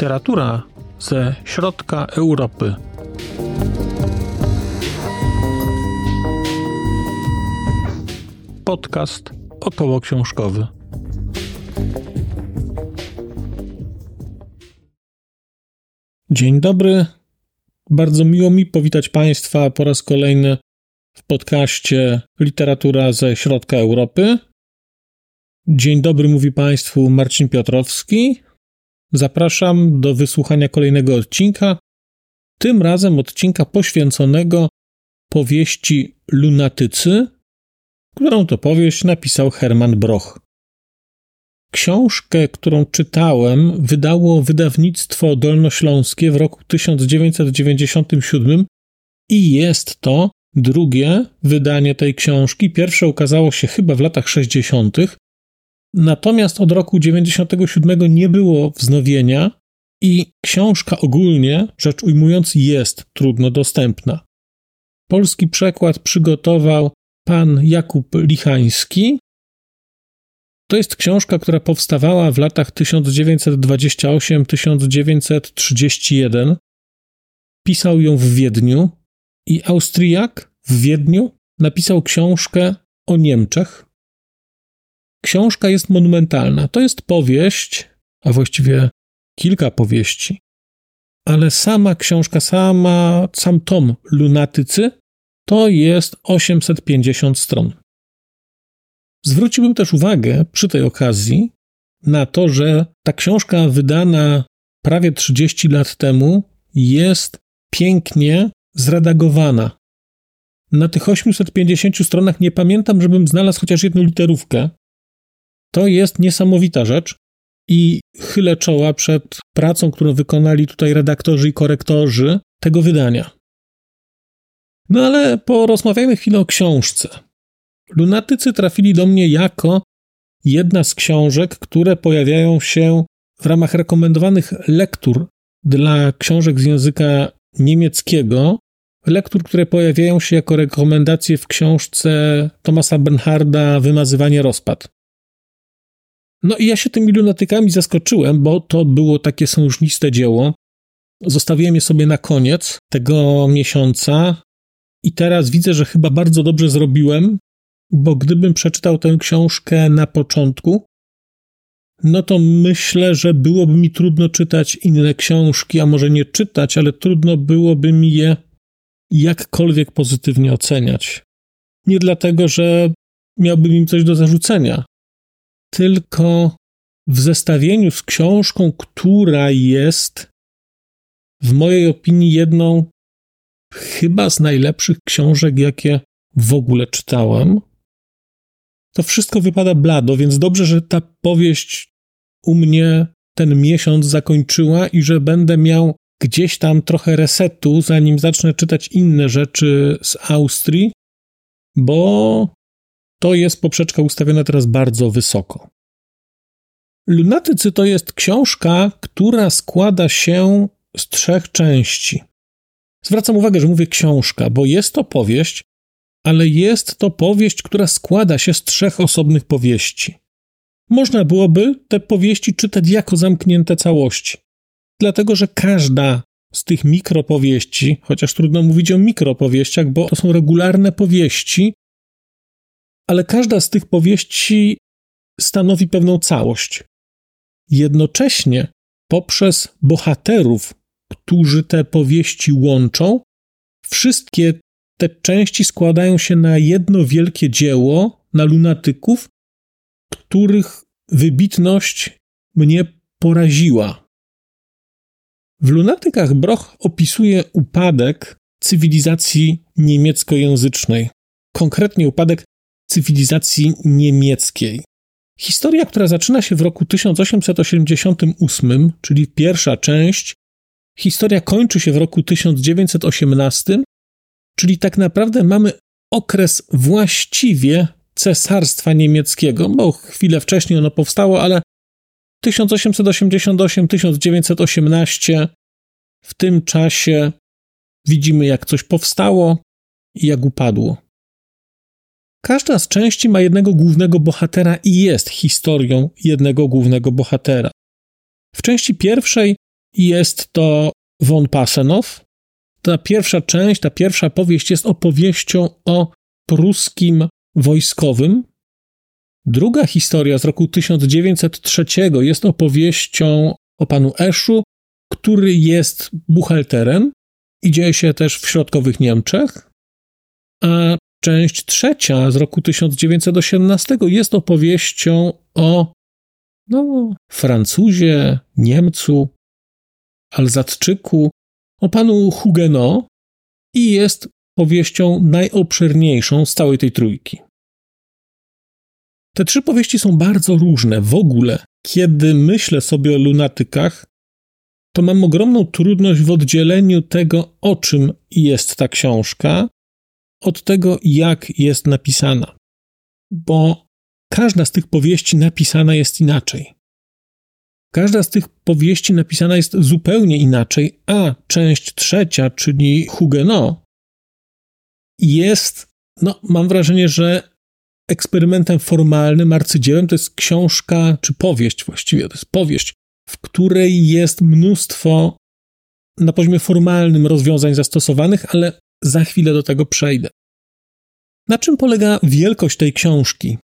Literatura ze środka Europy. Podcast około książkowy. Dzień dobry. Bardzo miło mi powitać Państwa po raz kolejny w podcaście Literatura ze środka Europy. Dzień dobry, mówi Państwu Marcin Piotrowski. Zapraszam do wysłuchania kolejnego odcinka, tym razem odcinka poświęconego powieści Lunatycy, którą to powieść napisał Herman Broch. Książkę, którą czytałem, wydało wydawnictwo dolnośląskie w roku 1997 i jest to drugie wydanie tej książki. Pierwsze ukazało się chyba w latach 60. Natomiast od roku 97 nie było wznowienia i książka ogólnie, rzecz ujmując, jest trudno dostępna. Polski przekład przygotował pan Jakub Lichański. To jest książka, która powstawała w latach 1928-1931. Pisał ją w Wiedniu i Austriak w Wiedniu napisał książkę o Niemczech, Książka jest monumentalna. To jest powieść, a właściwie kilka powieści, ale sama książka, sama, sam tom Lunatycy to jest 850 stron. Zwróciłbym też uwagę przy tej okazji na to, że ta książka wydana prawie 30 lat temu jest pięknie zredagowana. Na tych 850 stronach nie pamiętam, żebym znalazł chociaż jedną literówkę, to jest niesamowita rzecz i chylę czoła przed pracą, którą wykonali tutaj redaktorzy i korektorzy tego wydania. No ale porozmawiajmy chwilę o książce. Lunatycy trafili do mnie jako jedna z książek, które pojawiają się w ramach rekomendowanych lektur dla książek z języka niemieckiego, lektur, które pojawiają się jako rekomendacje w książce Thomasa Bernharda Wymazywanie rozpad. No i ja się tymi lunatykami zaskoczyłem, bo to było takie sążniste dzieło. Zostawiłem je sobie na koniec tego miesiąca i teraz widzę, że chyba bardzo dobrze zrobiłem, bo gdybym przeczytał tę książkę na początku, no to myślę, że byłoby mi trudno czytać inne książki, a może nie czytać, ale trudno byłoby mi je jakkolwiek pozytywnie oceniać. Nie dlatego, że miałbym im coś do zarzucenia, tylko w zestawieniu z książką, która jest w mojej opinii jedną chyba z najlepszych książek, jakie w ogóle czytałem. To wszystko wypada blado, więc dobrze, że ta powieść u mnie ten miesiąc zakończyła i że będę miał gdzieś tam trochę resetu, zanim zacznę czytać inne rzeczy z Austrii, bo to jest poprzeczka ustawiona teraz bardzo wysoko. Lunatycy to jest książka, która składa się z trzech części. Zwracam uwagę, że mówię książka, bo jest to powieść, ale jest to powieść, która składa się z trzech osobnych powieści. Można byłoby te powieści czytać jako zamknięte całości, dlatego że każda z tych mikropowieści, chociaż trudno mówić o mikropowieściach, bo to są regularne powieści, ale każda z tych powieści stanowi pewną całość. Jednocześnie poprzez bohaterów, którzy te powieści łączą, wszystkie te części składają się na jedno wielkie dzieło, na lunatyków, których wybitność mnie poraziła. W lunatykach Broch opisuje upadek cywilizacji niemieckojęzycznej, konkretnie upadek cywilizacji niemieckiej. Historia, która zaczyna się w roku 1888, czyli pierwsza część, historia kończy się w roku 1918, czyli tak naprawdę mamy okres właściwie cesarstwa niemieckiego, bo chwilę wcześniej ono powstało, ale 1888-1918 w tym czasie widzimy, jak coś powstało i jak upadło. Każda z części ma jednego głównego bohatera i jest historią jednego głównego bohatera. W części pierwszej Jest to von Passenow. Ta pierwsza część, ta pierwsza powieść jest opowieścią o pruskim wojskowym. Druga historia z roku 1903 jest opowieścią o panu Eszu, który jest buchalterem i dzieje się też w środkowych Niemczech. A część trzecia z roku 1918 jest opowieścią o no, Francuzie, Niemcu, Alzatczyku, o panu Huguenot i jest powieścią najobszerniejszą z całej tej trójki. Te trzy powieści są bardzo różne. W ogóle, kiedy myślę sobie o lunatykach, to mam ogromną trudność w oddzieleniu tego, o czym jest ta książka, od tego, jak jest napisana. Bo każda z tych powieści napisana jest inaczej. Każda z tych powieści napisana jest zupełnie inaczej, a część trzecia, czyli Huguenot, jest, no, mam wrażenie, że eksperymentem formalnym, arcydziełem to jest książka, czy powieść właściwie, to jest powieść, w której jest mnóstwo na poziomie formalnym rozwiązań zastosowanych, ale za chwilę do tego przejdę. Na czym polega wielkość tej książki?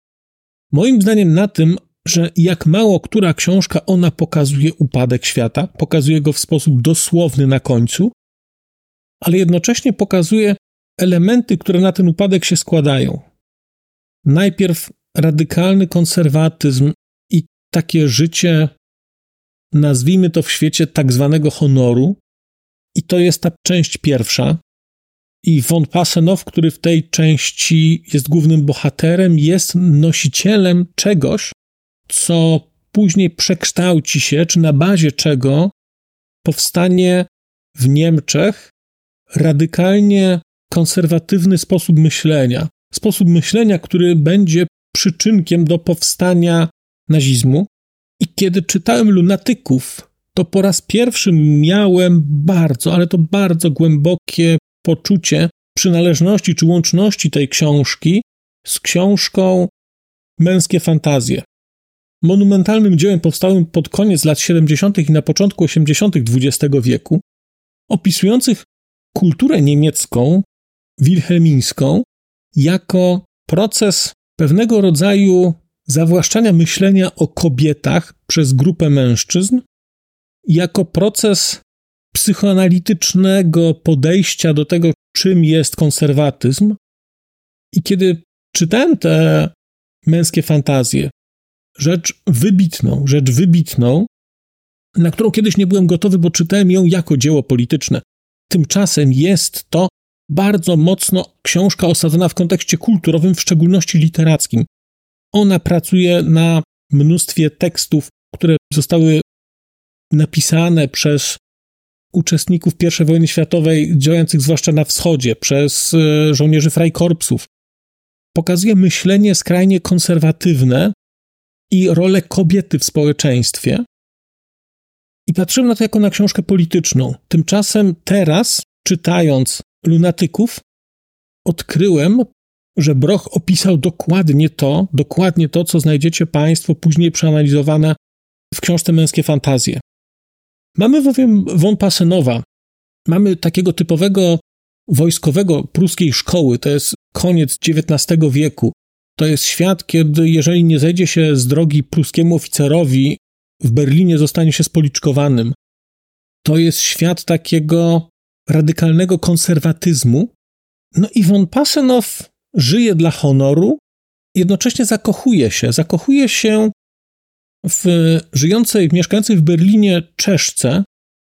Moim zdaniem na tym, że jak mało która książka ona pokazuje upadek świata, pokazuje go w sposób dosłowny na końcu, ale jednocześnie pokazuje elementy, które na ten upadek się składają. Najpierw radykalny konserwatyzm i takie życie, nazwijmy to w świecie tak zwanego honoru, i to jest ta część pierwsza. I von Passenow, który w tej części jest głównym bohaterem, jest nosicielem czegoś, co później przekształci się, czy na bazie czego powstanie w Niemczech radykalnie konserwatywny sposób myślenia. Sposób myślenia, który będzie przyczynkiem do powstania nazizmu. I kiedy czytałem Lunatyków, to po raz pierwszy miałem bardzo, ale to bardzo głębokie poczucie przynależności czy łączności tej książki z książką Męskie Fantazje. Monumentalnym dziełem powstałym pod koniec lat 70. i na początku 80. XX wieku, opisujących kulturę niemiecką wilhelmińską jako proces pewnego rodzaju zawłaszczania myślenia o kobietach przez grupę mężczyzn, jako proces psychoanalitycznego podejścia do tego, czym jest konserwatyzm. I kiedy czytałem te męskie fantazje, rzecz wybitną, rzecz wybitną, na którą kiedyś nie byłem gotowy, bo czytałem ją jako dzieło polityczne. Tymczasem jest to bardzo mocno książka osadzona w kontekście kulturowym, w szczególności literackim. Ona pracuje na mnóstwie tekstów, które zostały napisane przez uczestników I wojny światowej, działających zwłaszcza na wschodzie, przez e, żołnierzy Freikorpsów. Pokazuje myślenie skrajnie konserwatywne i rolę kobiety w społeczeństwie. I patrzyłem na to jako na książkę polityczną. Tymczasem teraz, czytając lunatyków, odkryłem, że Broch opisał dokładnie to, dokładnie to, co znajdziecie Państwo później przeanalizowane w książce Męskie Fantazje. Mamy bowiem von Passenowa, mamy takiego typowego wojskowego pruskiej szkoły, to jest koniec XIX wieku. To jest świat, kiedy jeżeli nie zejdzie się z drogi pruskiemu oficerowi, w Berlinie zostanie się spoliczkowanym. To jest świat takiego radykalnego konserwatyzmu. No i von Passenow żyje dla honoru, jednocześnie zakochuje się. Zakochuje się w żyjącej, mieszkającej w Berlinie Czeszce.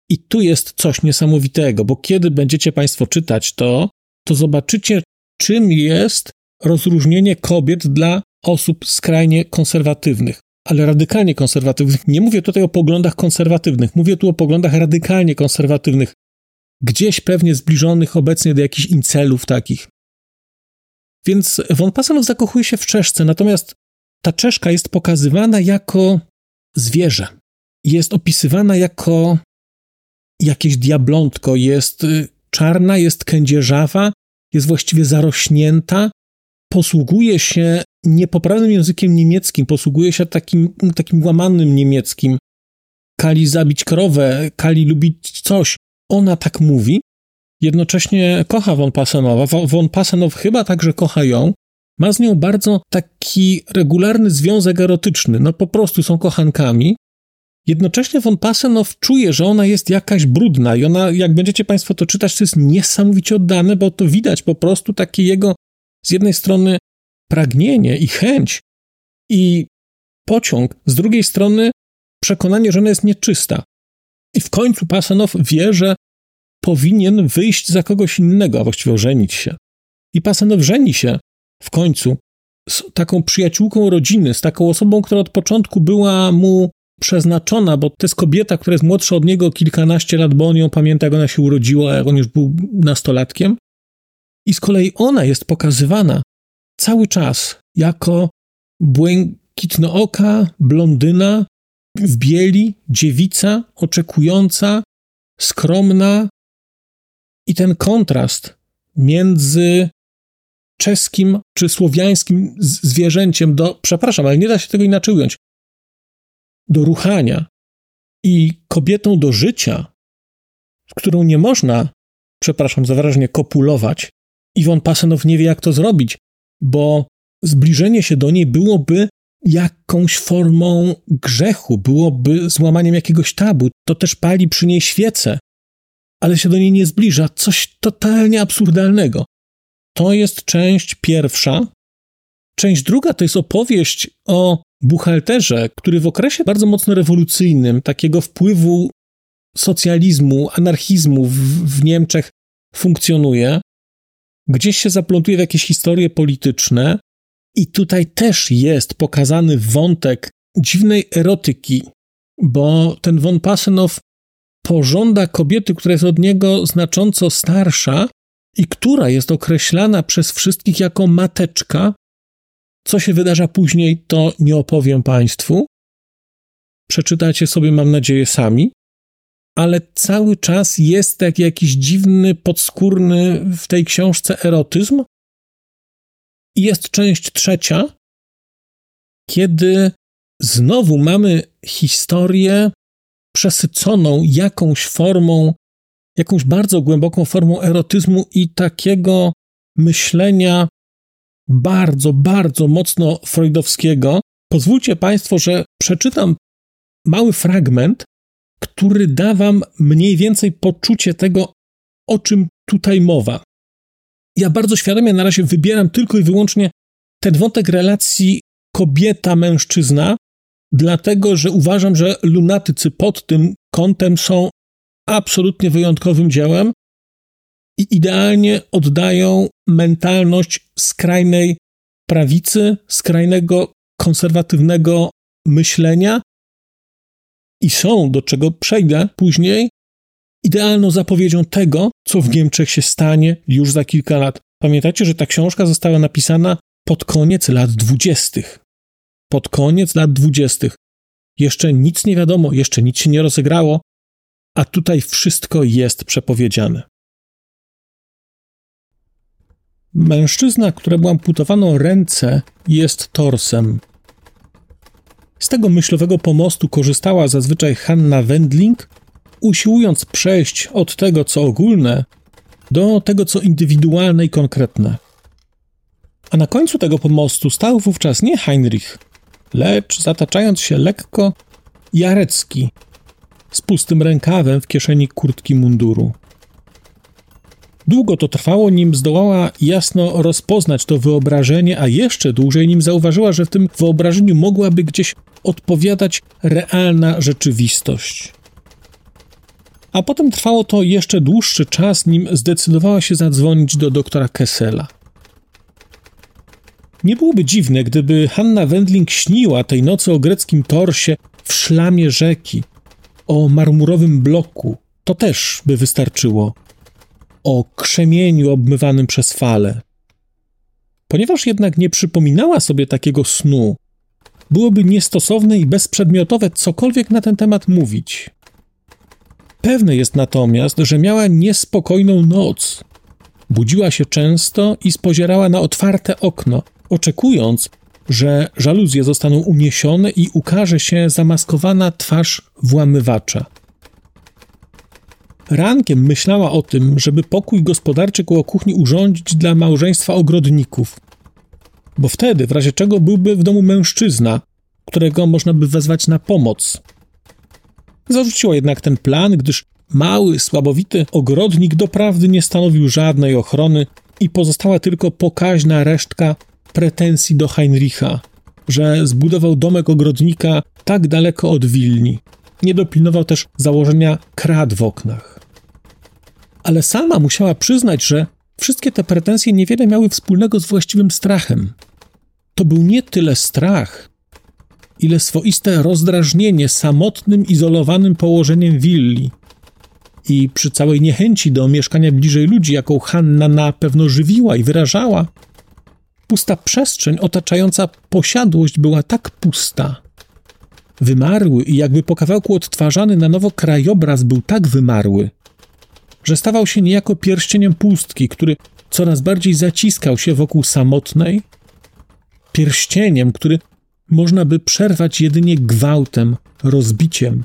I tu jest coś niesamowitego, bo kiedy będziecie Państwo czytać to, to zobaczycie, czym jest rozróżnienie kobiet dla osób skrajnie konserwatywnych, ale radykalnie konserwatywnych. Nie mówię tutaj o poglądach konserwatywnych, mówię tu o poglądach radykalnie konserwatywnych, gdzieś pewnie zbliżonych obecnie do jakichś incelów takich. Więc von Passanow zakochuje się w Czeszce, natomiast ta Czeszka jest pokazywana jako zwierzę. Jest opisywana jako jakieś diablątko, jest y, czarna, jest kędzierzawa, jest właściwie zarośnięta, posługuje się niepoprawnym językiem niemieckim, posługuje się takim, takim łamanym niemieckim. Kali zabić krowę, Kali lubić coś. Ona tak mówi. Jednocześnie kocha Von Passenowa. Von Passenow chyba także kocha ją. Ma z nią bardzo taki regularny związek erotyczny. No po prostu są kochankami. Jednocześnie von Passenow czuje, że ona jest jakaś brudna i ona, jak będziecie Państwo to czytać, to jest niesamowicie oddane, bo to widać po prostu takie jego z jednej strony pragnienie i chęć i pociąg, z drugiej strony przekonanie, że ona jest nieczysta. I w końcu Passenow wie, że powinien wyjść za kogoś innego, a właściwie ożenić się. I Passenow żeni się w końcu z taką przyjaciółką rodziny, z taką osobą, która od początku była mu przeznaczona, bo to jest kobieta, która jest młodsza od niego kilkanaście lat, bo on ją pamięta, jak ona się urodziła, jak on już był nastolatkiem. I z kolei ona jest pokazywana cały czas jako błękitnooka, blondyna, w bieli, dziewica, oczekująca, skromna. I ten kontrast między czeskim czy słowiańskim zwierzęciem do, przepraszam, ale nie da się tego inaczej ująć, do ruchania i kobietą do życia, z którą nie można, przepraszam za wyrażenie, kopulować, Iwon Pasenow nie wie, jak to zrobić, bo zbliżenie się do niej byłoby jakąś formą grzechu, byłoby złamaniem jakiegoś tabu. To też pali przy niej świece, ale się do niej nie zbliża. Coś totalnie absurdalnego. To jest część pierwsza. Część druga to jest opowieść o buchalterze, który w okresie bardzo mocno rewolucyjnym, takiego wpływu socjalizmu, anarchizmu w, w Niemczech funkcjonuje, gdzieś się zaplątuje w jakieś historie polityczne, i tutaj też jest pokazany wątek dziwnej erotyki, bo ten von Passenow pożąda kobiety, która jest od niego znacząco starsza i która jest określana przez wszystkich jako mateczka, co się wydarza później, to nie opowiem Państwu. Przeczytacie sobie, mam nadzieję, sami. Ale cały czas jest tak jakiś dziwny, podskórny w tej książce erotyzm. I jest część trzecia, kiedy znowu mamy historię przesyconą jakąś formą, jakąś bardzo głęboką formą erotyzmu i takiego myślenia bardzo, bardzo mocno freudowskiego. Pozwólcie Państwo, że przeczytam mały fragment, który da Wam mniej więcej poczucie tego, o czym tutaj mowa. Ja bardzo świadomie na razie wybieram tylko i wyłącznie ten wątek relacji kobieta-mężczyzna, dlatego że uważam, że lunatycy pod tym kątem są absolutnie wyjątkowym dziełem i idealnie oddają mentalność skrajnej prawicy, skrajnego konserwatywnego myślenia i są, do czego przejdę później, idealną zapowiedzią tego, co w Niemczech się stanie już za kilka lat. Pamiętacie, że ta książka została napisana pod koniec lat dwudziestych. Pod koniec lat dwudziestych. Jeszcze nic nie wiadomo, jeszcze nic się nie rozegrało, a tutaj wszystko jest przepowiedziane. Mężczyzna, któremu amputowano ręce, jest torsem. Z tego myślowego pomostu korzystała zazwyczaj Hanna Wendling, usiłując przejść od tego, co ogólne, do tego, co indywidualne i konkretne. A na końcu tego pomostu stał wówczas nie Heinrich, lecz zataczając się lekko Jarecki z pustym rękawem w kieszeni kurtki munduru. Długo to trwało, nim zdołała jasno rozpoznać to wyobrażenie, a jeszcze dłużej, nim zauważyła, że w tym wyobrażeniu mogłaby gdzieś odpowiadać realna rzeczywistość. A potem trwało to jeszcze dłuższy czas, nim zdecydowała się zadzwonić do doktora Kessela. Nie byłoby dziwne, gdyby Hanna Wendling śniła tej nocy o greckim torsie w szlamie rzeki, o marmurowym bloku. To też by wystarczyło o krzemieniu obmywanym przez fale. Ponieważ jednak nie przypominała sobie takiego snu, byłoby niestosowne i bezprzedmiotowe cokolwiek na ten temat mówić. Pewne jest natomiast, że miała niespokojną noc. Budziła się często i spozierała na otwarte okno, oczekując, że żaluzje zostaną uniesione i ukaże się zamaskowana twarz włamywacza. Rankiem myślała o tym, żeby pokój gospodarczy koło kuchni urządzić dla małżeństwa ogrodników. Bo wtedy, w razie czego, byłby w domu mężczyzna, którego można by wezwać na pomoc. Zarzuciła jednak ten plan, gdyż mały, słabowity ogrodnik doprawdy nie stanowił żadnej ochrony i pozostała tylko pokaźna resztka pretensji do Heinricha, że zbudował domek ogrodnika tak daleko od Wilni. Nie dopilnował też założenia krat w oknach. Ale sama musiała przyznać, że wszystkie te pretensje niewiele miały wspólnego z właściwym strachem. To był nie tyle strach, ile swoiste rozdrażnienie samotnym, izolowanym położeniem willi. I przy całej niechęci do mieszkania bliżej ludzi, jaką Hanna na pewno żywiła i wyrażała, pusta przestrzeń otaczająca posiadłość była tak pusta. Wymarły i jakby po kawałku odtwarzany na nowo krajobraz był tak wymarły, że stawał się niejako pierścieniem pustki, który coraz bardziej zaciskał się wokół samotnej, pierścieniem, który można by przerwać jedynie gwałtem, rozbiciem,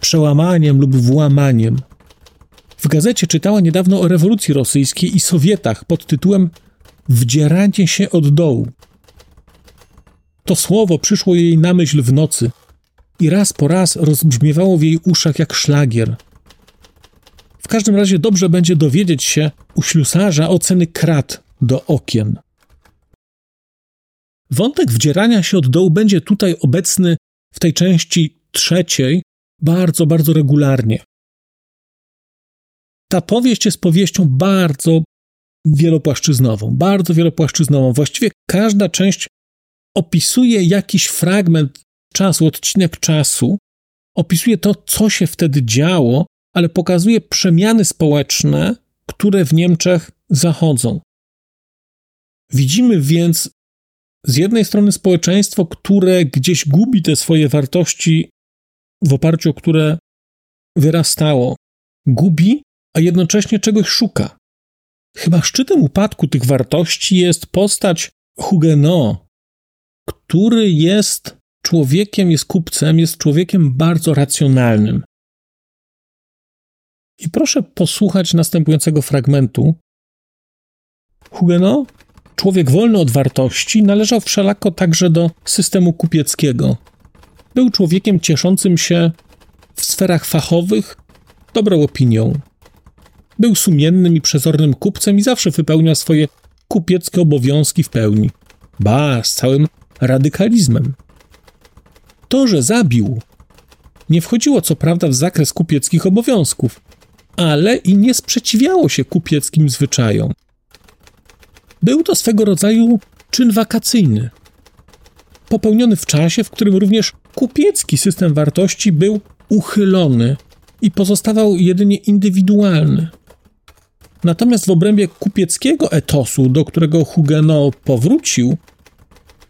przełamaniem lub włamaniem. W gazecie czytała niedawno o rewolucji rosyjskiej i Sowietach pod tytułem Wdzieranie się od dołu. To słowo przyszło jej na myśl w nocy i raz po raz rozbrzmiewało w jej uszach jak szlagier. W każdym razie dobrze będzie dowiedzieć się u ślusarza oceny krat do okien. Wątek wdzierania się od dołu będzie tutaj obecny w tej części trzeciej bardzo, bardzo regularnie. Ta powieść jest powieścią bardzo wielopłaszczyznową, bardzo wielopłaszczyznową. Właściwie każda część opisuje jakiś fragment czasu, odcinek czasu, opisuje to, co się wtedy działo, ale pokazuje przemiany społeczne, które w Niemczech zachodzą. Widzimy więc z jednej strony społeczeństwo, które gdzieś gubi te swoje wartości, w oparciu o które wyrastało, gubi, a jednocześnie czegoś szuka. Chyba szczytem upadku tych wartości jest postać Huguenot, który jest człowiekiem, jest kupcem, jest człowiekiem bardzo racjonalnym. I proszę posłuchać następującego fragmentu. Huguenot Człowiek wolny od wartości należał wszelako także do systemu kupieckiego. Był człowiekiem cieszącym się w sferach fachowych dobrą opinią. Był sumiennym i przezornym kupcem i zawsze wypełniał swoje kupieckie obowiązki w pełni. Ba, z całym radykalizmem. To, że zabił, nie wchodziło co prawda w zakres kupieckich obowiązków, ale i nie sprzeciwiało się kupieckim zwyczajom. Był to swego rodzaju czyn wakacyjny, popełniony w czasie, w którym również kupiecki system wartości był uchylony i pozostawał jedynie indywidualny. Natomiast w obrębie kupieckiego etosu, do którego Huguenot powrócił,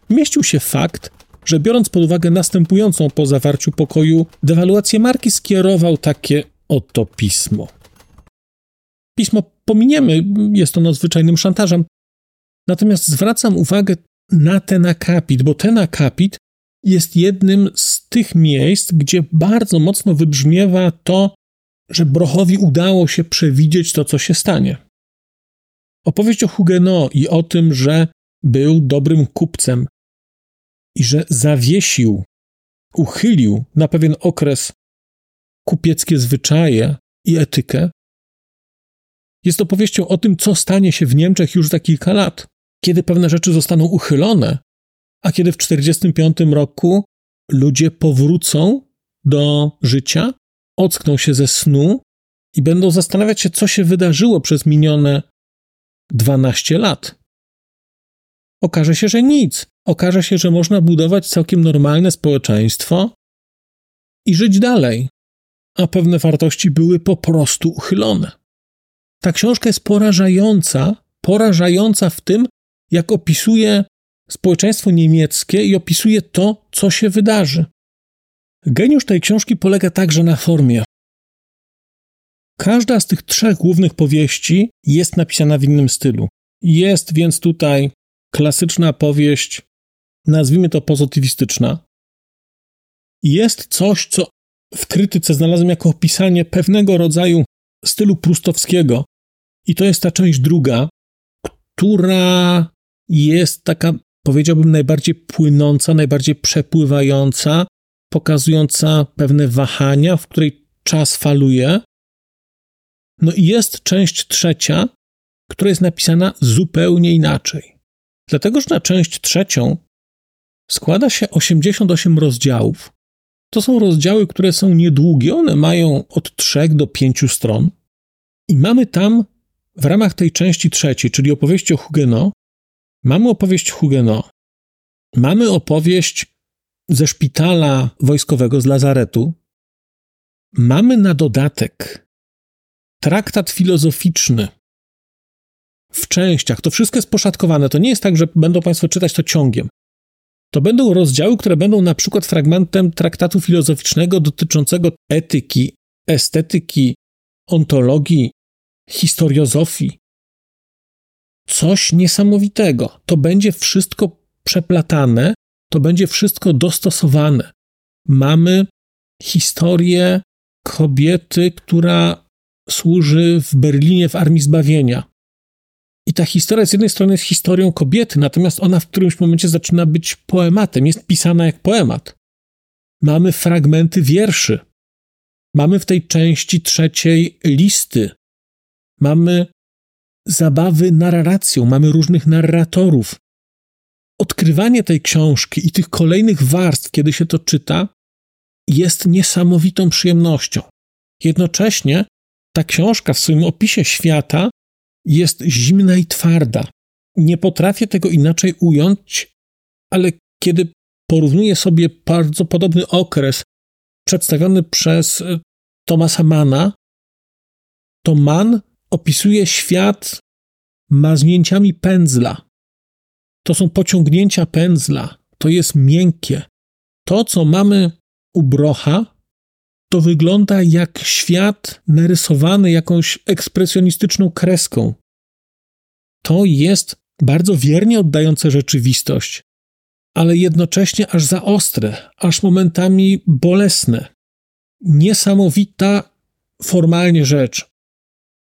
mieścił się fakt, że biorąc pod uwagę następującą po zawarciu pokoju dewaluację marki, skierował takie oto pismo. Pismo pominiemy, jest ono zwyczajnym szantażem, Natomiast zwracam uwagę na ten akapit, bo ten akapit jest jednym z tych miejsc, gdzie bardzo mocno wybrzmiewa to, że Brochowi udało się przewidzieć to, co się stanie. Opowieść o Huguenot i o tym, że był dobrym kupcem i że zawiesił, uchylił na pewien okres kupieckie zwyczaje i etykę, jest opowieścią o tym, co stanie się w Niemczech już za kilka lat kiedy pewne rzeczy zostaną uchylone, a kiedy w 1945 roku ludzie powrócą do życia, ockną się ze snu i będą zastanawiać się, co się wydarzyło przez minione 12 lat. Okaże się, że nic. Okaże się, że można budować całkiem normalne społeczeństwo i żyć dalej, a pewne wartości były po prostu uchylone. Ta książka jest porażająca, porażająca w tym, jak opisuje społeczeństwo niemieckie i opisuje to, co się wydarzy. Geniusz tej książki polega także na formie. Każda z tych trzech głównych powieści jest napisana w innym stylu. Jest więc tutaj klasyczna powieść nazwijmy to pozytywistyczna, jest coś, co w krytyce znalazłem jako opisanie pewnego rodzaju stylu prustowskiego. I to jest ta część druga, która jest taka, powiedziałbym, najbardziej płynąca, najbardziej przepływająca, pokazująca pewne wahania, w której czas faluje. No i jest część trzecia, która jest napisana zupełnie inaczej. Dlatego, że na część trzecią składa się 88 rozdziałów. To są rozdziały, które są niedługie, one mają od 3 do 5 stron. I mamy tam w ramach tej części trzeciej, czyli opowieści o Huguenot, mamy opowieść Huguenot, mamy opowieść ze szpitala wojskowego z Lazaretu, mamy na dodatek traktat filozoficzny w częściach. To wszystko jest poszatkowane. To nie jest tak, że będą Państwo czytać to ciągiem. To będą rozdziały, które będą na przykład fragmentem traktatu filozoficznego dotyczącego etyki, estetyki, ontologii, historiozofii. Coś niesamowitego. To będzie wszystko przeplatane, to będzie wszystko dostosowane. Mamy historię kobiety, która służy w Berlinie w Armii Zbawienia. I ta historia z jednej strony jest historią kobiety, natomiast ona w którymś momencie zaczyna być poematem, jest pisana jak poemat. Mamy fragmenty wierszy. Mamy w tej części trzeciej listy. Mamy zabawy narracją, mamy różnych narratorów. Odkrywanie tej książki i tych kolejnych warstw, kiedy się to czyta, jest niesamowitą przyjemnością. Jednocześnie ta książka w swoim opisie świata jest zimna i twarda. Nie potrafię tego inaczej ująć, ale kiedy porównuję sobie bardzo podobny okres przedstawiony przez e, Thomasa Mana, to Mann opisuje świat maznięciami pędzla. To są pociągnięcia pędzla, to jest miękkie. To, co mamy u Brocha, to wygląda jak świat narysowany jakąś ekspresjonistyczną kreską. To jest bardzo wiernie oddające rzeczywistość, ale jednocześnie aż za ostre, aż momentami bolesne. Niesamowita formalnie rzecz.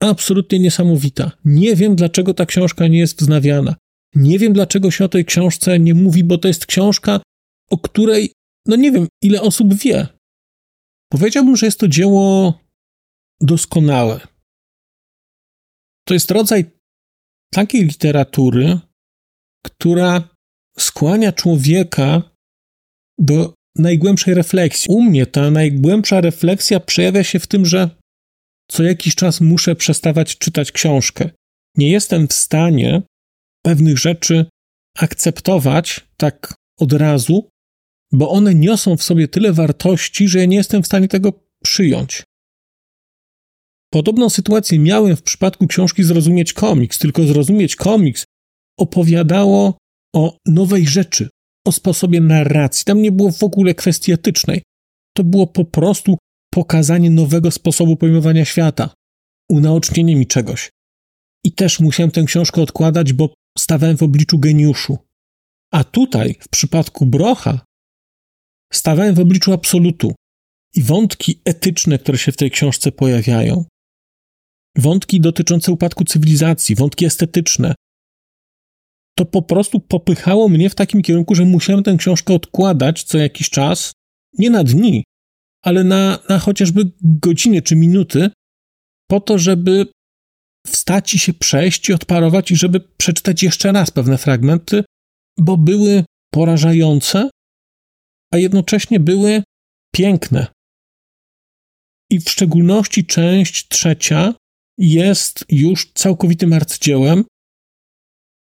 Absolutnie niesamowita. Nie wiem, dlaczego ta książka nie jest wznawiana. Nie wiem, dlaczego się o tej książce nie mówi, bo to jest książka, o której, no nie wiem, ile osób wie. Powiedziałbym, że jest to dzieło doskonałe. To jest rodzaj takiej literatury, która skłania człowieka do najgłębszej refleksji. U mnie ta najgłębsza refleksja przejawia się w tym, że co jakiś czas muszę przestawać czytać książkę. Nie jestem w stanie pewnych rzeczy akceptować tak od razu, bo one niosą w sobie tyle wartości, że ja nie jestem w stanie tego przyjąć. Podobną sytuację miałem w przypadku książki Zrozumieć komiks, tylko Zrozumieć komiks opowiadało o nowej rzeczy, o sposobie narracji. Tam nie było w ogóle kwestii etycznej. To było po prostu pokazanie nowego sposobu pojmowania świata, unaocznienie mi czegoś. I też musiałem tę książkę odkładać, bo stawałem w obliczu geniuszu. A tutaj, w przypadku Brocha, stawałem w obliczu absolutu. I wątki etyczne, które się w tej książce pojawiają, wątki dotyczące upadku cywilizacji, wątki estetyczne, to po prostu popychało mnie w takim kierunku, że musiałem tę książkę odkładać co jakiś czas, nie na dni, ale na, na chociażby godziny czy minuty, po to, żeby wstać i się przejść i odparować i żeby przeczytać jeszcze raz pewne fragmenty, bo były porażające, a jednocześnie były piękne. I w szczególności część trzecia jest już całkowitym arcydziełem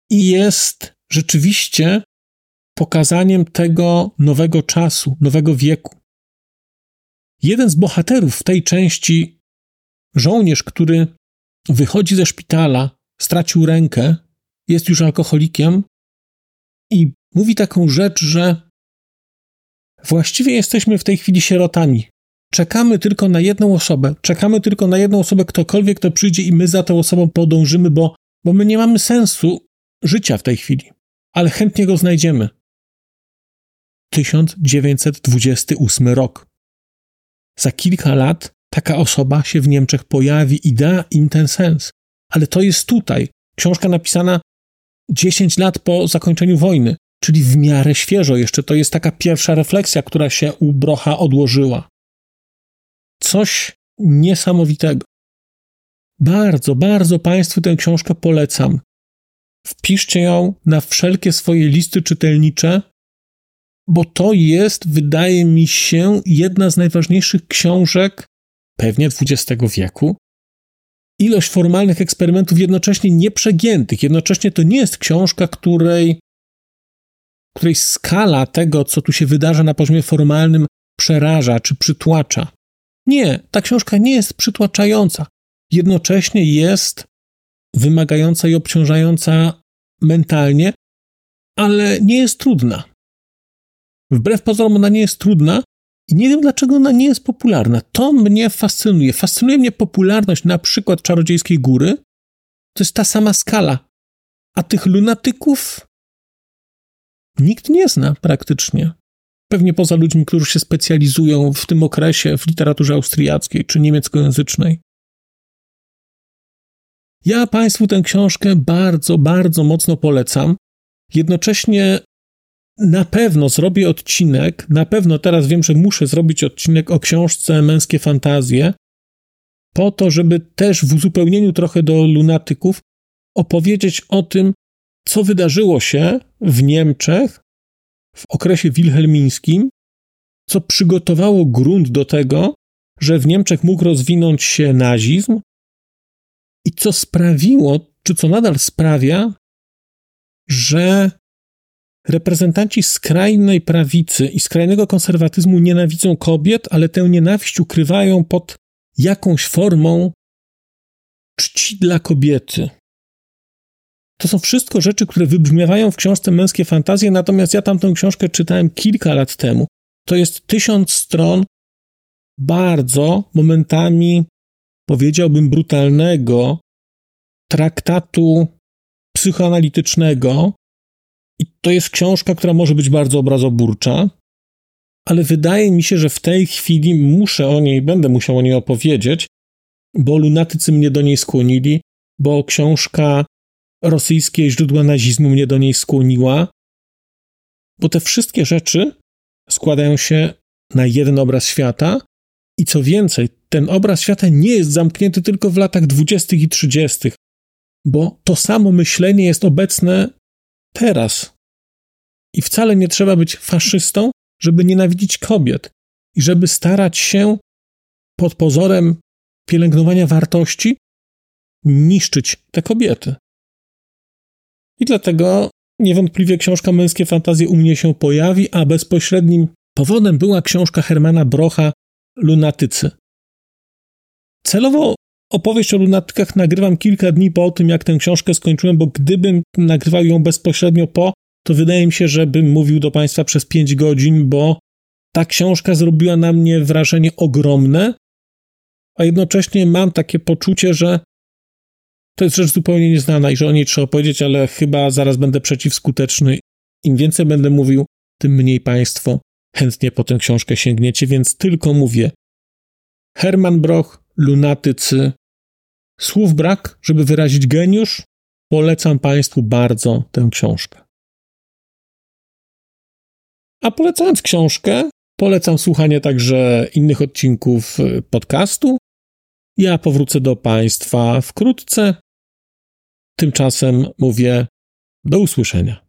i jest rzeczywiście pokazaniem tego nowego czasu, nowego wieku. Jeden z bohaterów w tej części, żołnierz, który wychodzi ze szpitala, stracił rękę, jest już alkoholikiem i mówi taką rzecz, że właściwie jesteśmy w tej chwili sierotami. Czekamy tylko na jedną osobę, czekamy tylko na jedną osobę, ktokolwiek to przyjdzie i my za tą osobą podążymy, bo, bo my nie mamy sensu życia w tej chwili, ale chętnie go znajdziemy. 1928 rok. Za kilka lat taka osoba się w Niemczech pojawi i da im ten sens. Ale to jest tutaj. Książka napisana 10 lat po zakończeniu wojny, czyli w miarę świeżo jeszcze. To jest taka pierwsza refleksja, która się u Brocha odłożyła. Coś niesamowitego. Bardzo, bardzo Państwu tę książkę polecam. Wpiszcie ją na wszelkie swoje listy czytelnicze, bo to jest, wydaje mi się, jedna z najważniejszych książek pewnie XX wieku. Ilość formalnych eksperymentów jednocześnie nieprzegiętych. Jednocześnie to nie jest książka, której, której skala tego, co tu się wydarza na poziomie formalnym, przeraża czy przytłacza. Nie, ta książka nie jest przytłaczająca. Jednocześnie jest wymagająca i obciążająca mentalnie, ale nie jest trudna. Wbrew pozorom ona nie jest trudna i nie wiem dlaczego ona nie jest popularna. To mnie fascynuje. Fascynuje mnie popularność na przykład Czarodziejskiej Góry. To jest ta sama skala. A tych lunatyków nikt nie zna praktycznie. Pewnie poza ludźmi, którzy się specjalizują w tym okresie w literaturze austriackiej czy niemieckojęzycznej. Ja Państwu tę książkę bardzo, bardzo mocno polecam. Jednocześnie na pewno zrobię odcinek, na pewno teraz wiem, że muszę zrobić odcinek o książce Męskie Fantazje, po to, żeby też w uzupełnieniu trochę do lunatyków opowiedzieć o tym, co wydarzyło się w Niemczech w okresie wilhelmińskim, co przygotowało grunt do tego, że w Niemczech mógł rozwinąć się nazizm i co sprawiło, czy co nadal sprawia, że reprezentanci skrajnej prawicy i skrajnego konserwatyzmu nienawidzą kobiet, ale tę nienawiść ukrywają pod jakąś formą czci dla kobiety. To są wszystko rzeczy, które wybrzmiewają w książce Męskie Fantazje, natomiast ja tamtą książkę czytałem kilka lat temu. To jest tysiąc stron bardzo, momentami powiedziałbym brutalnego traktatu psychoanalitycznego, i to jest książka, która może być bardzo obrazoburcza, ale wydaje mi się, że w tej chwili muszę o niej, będę musiał o niej opowiedzieć, bo lunatycy mnie do niej skłonili, bo książka rosyjskie źródła nazizmu mnie do niej skłoniła, bo te wszystkie rzeczy składają się na jeden obraz świata i co więcej, ten obraz świata nie jest zamknięty tylko w latach dwudziestych i trzydziestych, bo to samo myślenie jest obecne teraz. I wcale nie trzeba być faszystą, żeby nienawidzić kobiet i żeby starać się pod pozorem pielęgnowania wartości niszczyć te kobiety. I dlatego niewątpliwie książka Męskie Fantazje u mnie się pojawi, a bezpośrednim powodem była książka Hermana Brocha Lunatycy. Celowo opowieść o lunatykach nagrywam kilka dni po tym, jak tę książkę skończyłem, bo gdybym nagrywał ją bezpośrednio po, to wydaje mi się, że bym mówił do Państwa przez 5 godzin, bo ta książka zrobiła na mnie wrażenie ogromne, a jednocześnie mam takie poczucie, że to jest rzecz zupełnie nieznana i że o niej trzeba powiedzieć, ale chyba zaraz będę przeciwskuteczny. Im więcej będę mówił, tym mniej Państwo chętnie po tę książkę sięgniecie, więc tylko mówię. Herman Broch, Lunatycy. Słów brak, żeby wyrazić geniusz. Polecam Państwu bardzo tę książkę. A polecając książkę, polecam słuchanie także innych odcinków podcastu. Ja powrócę do Państwa wkrótce. Tymczasem mówię do usłyszenia.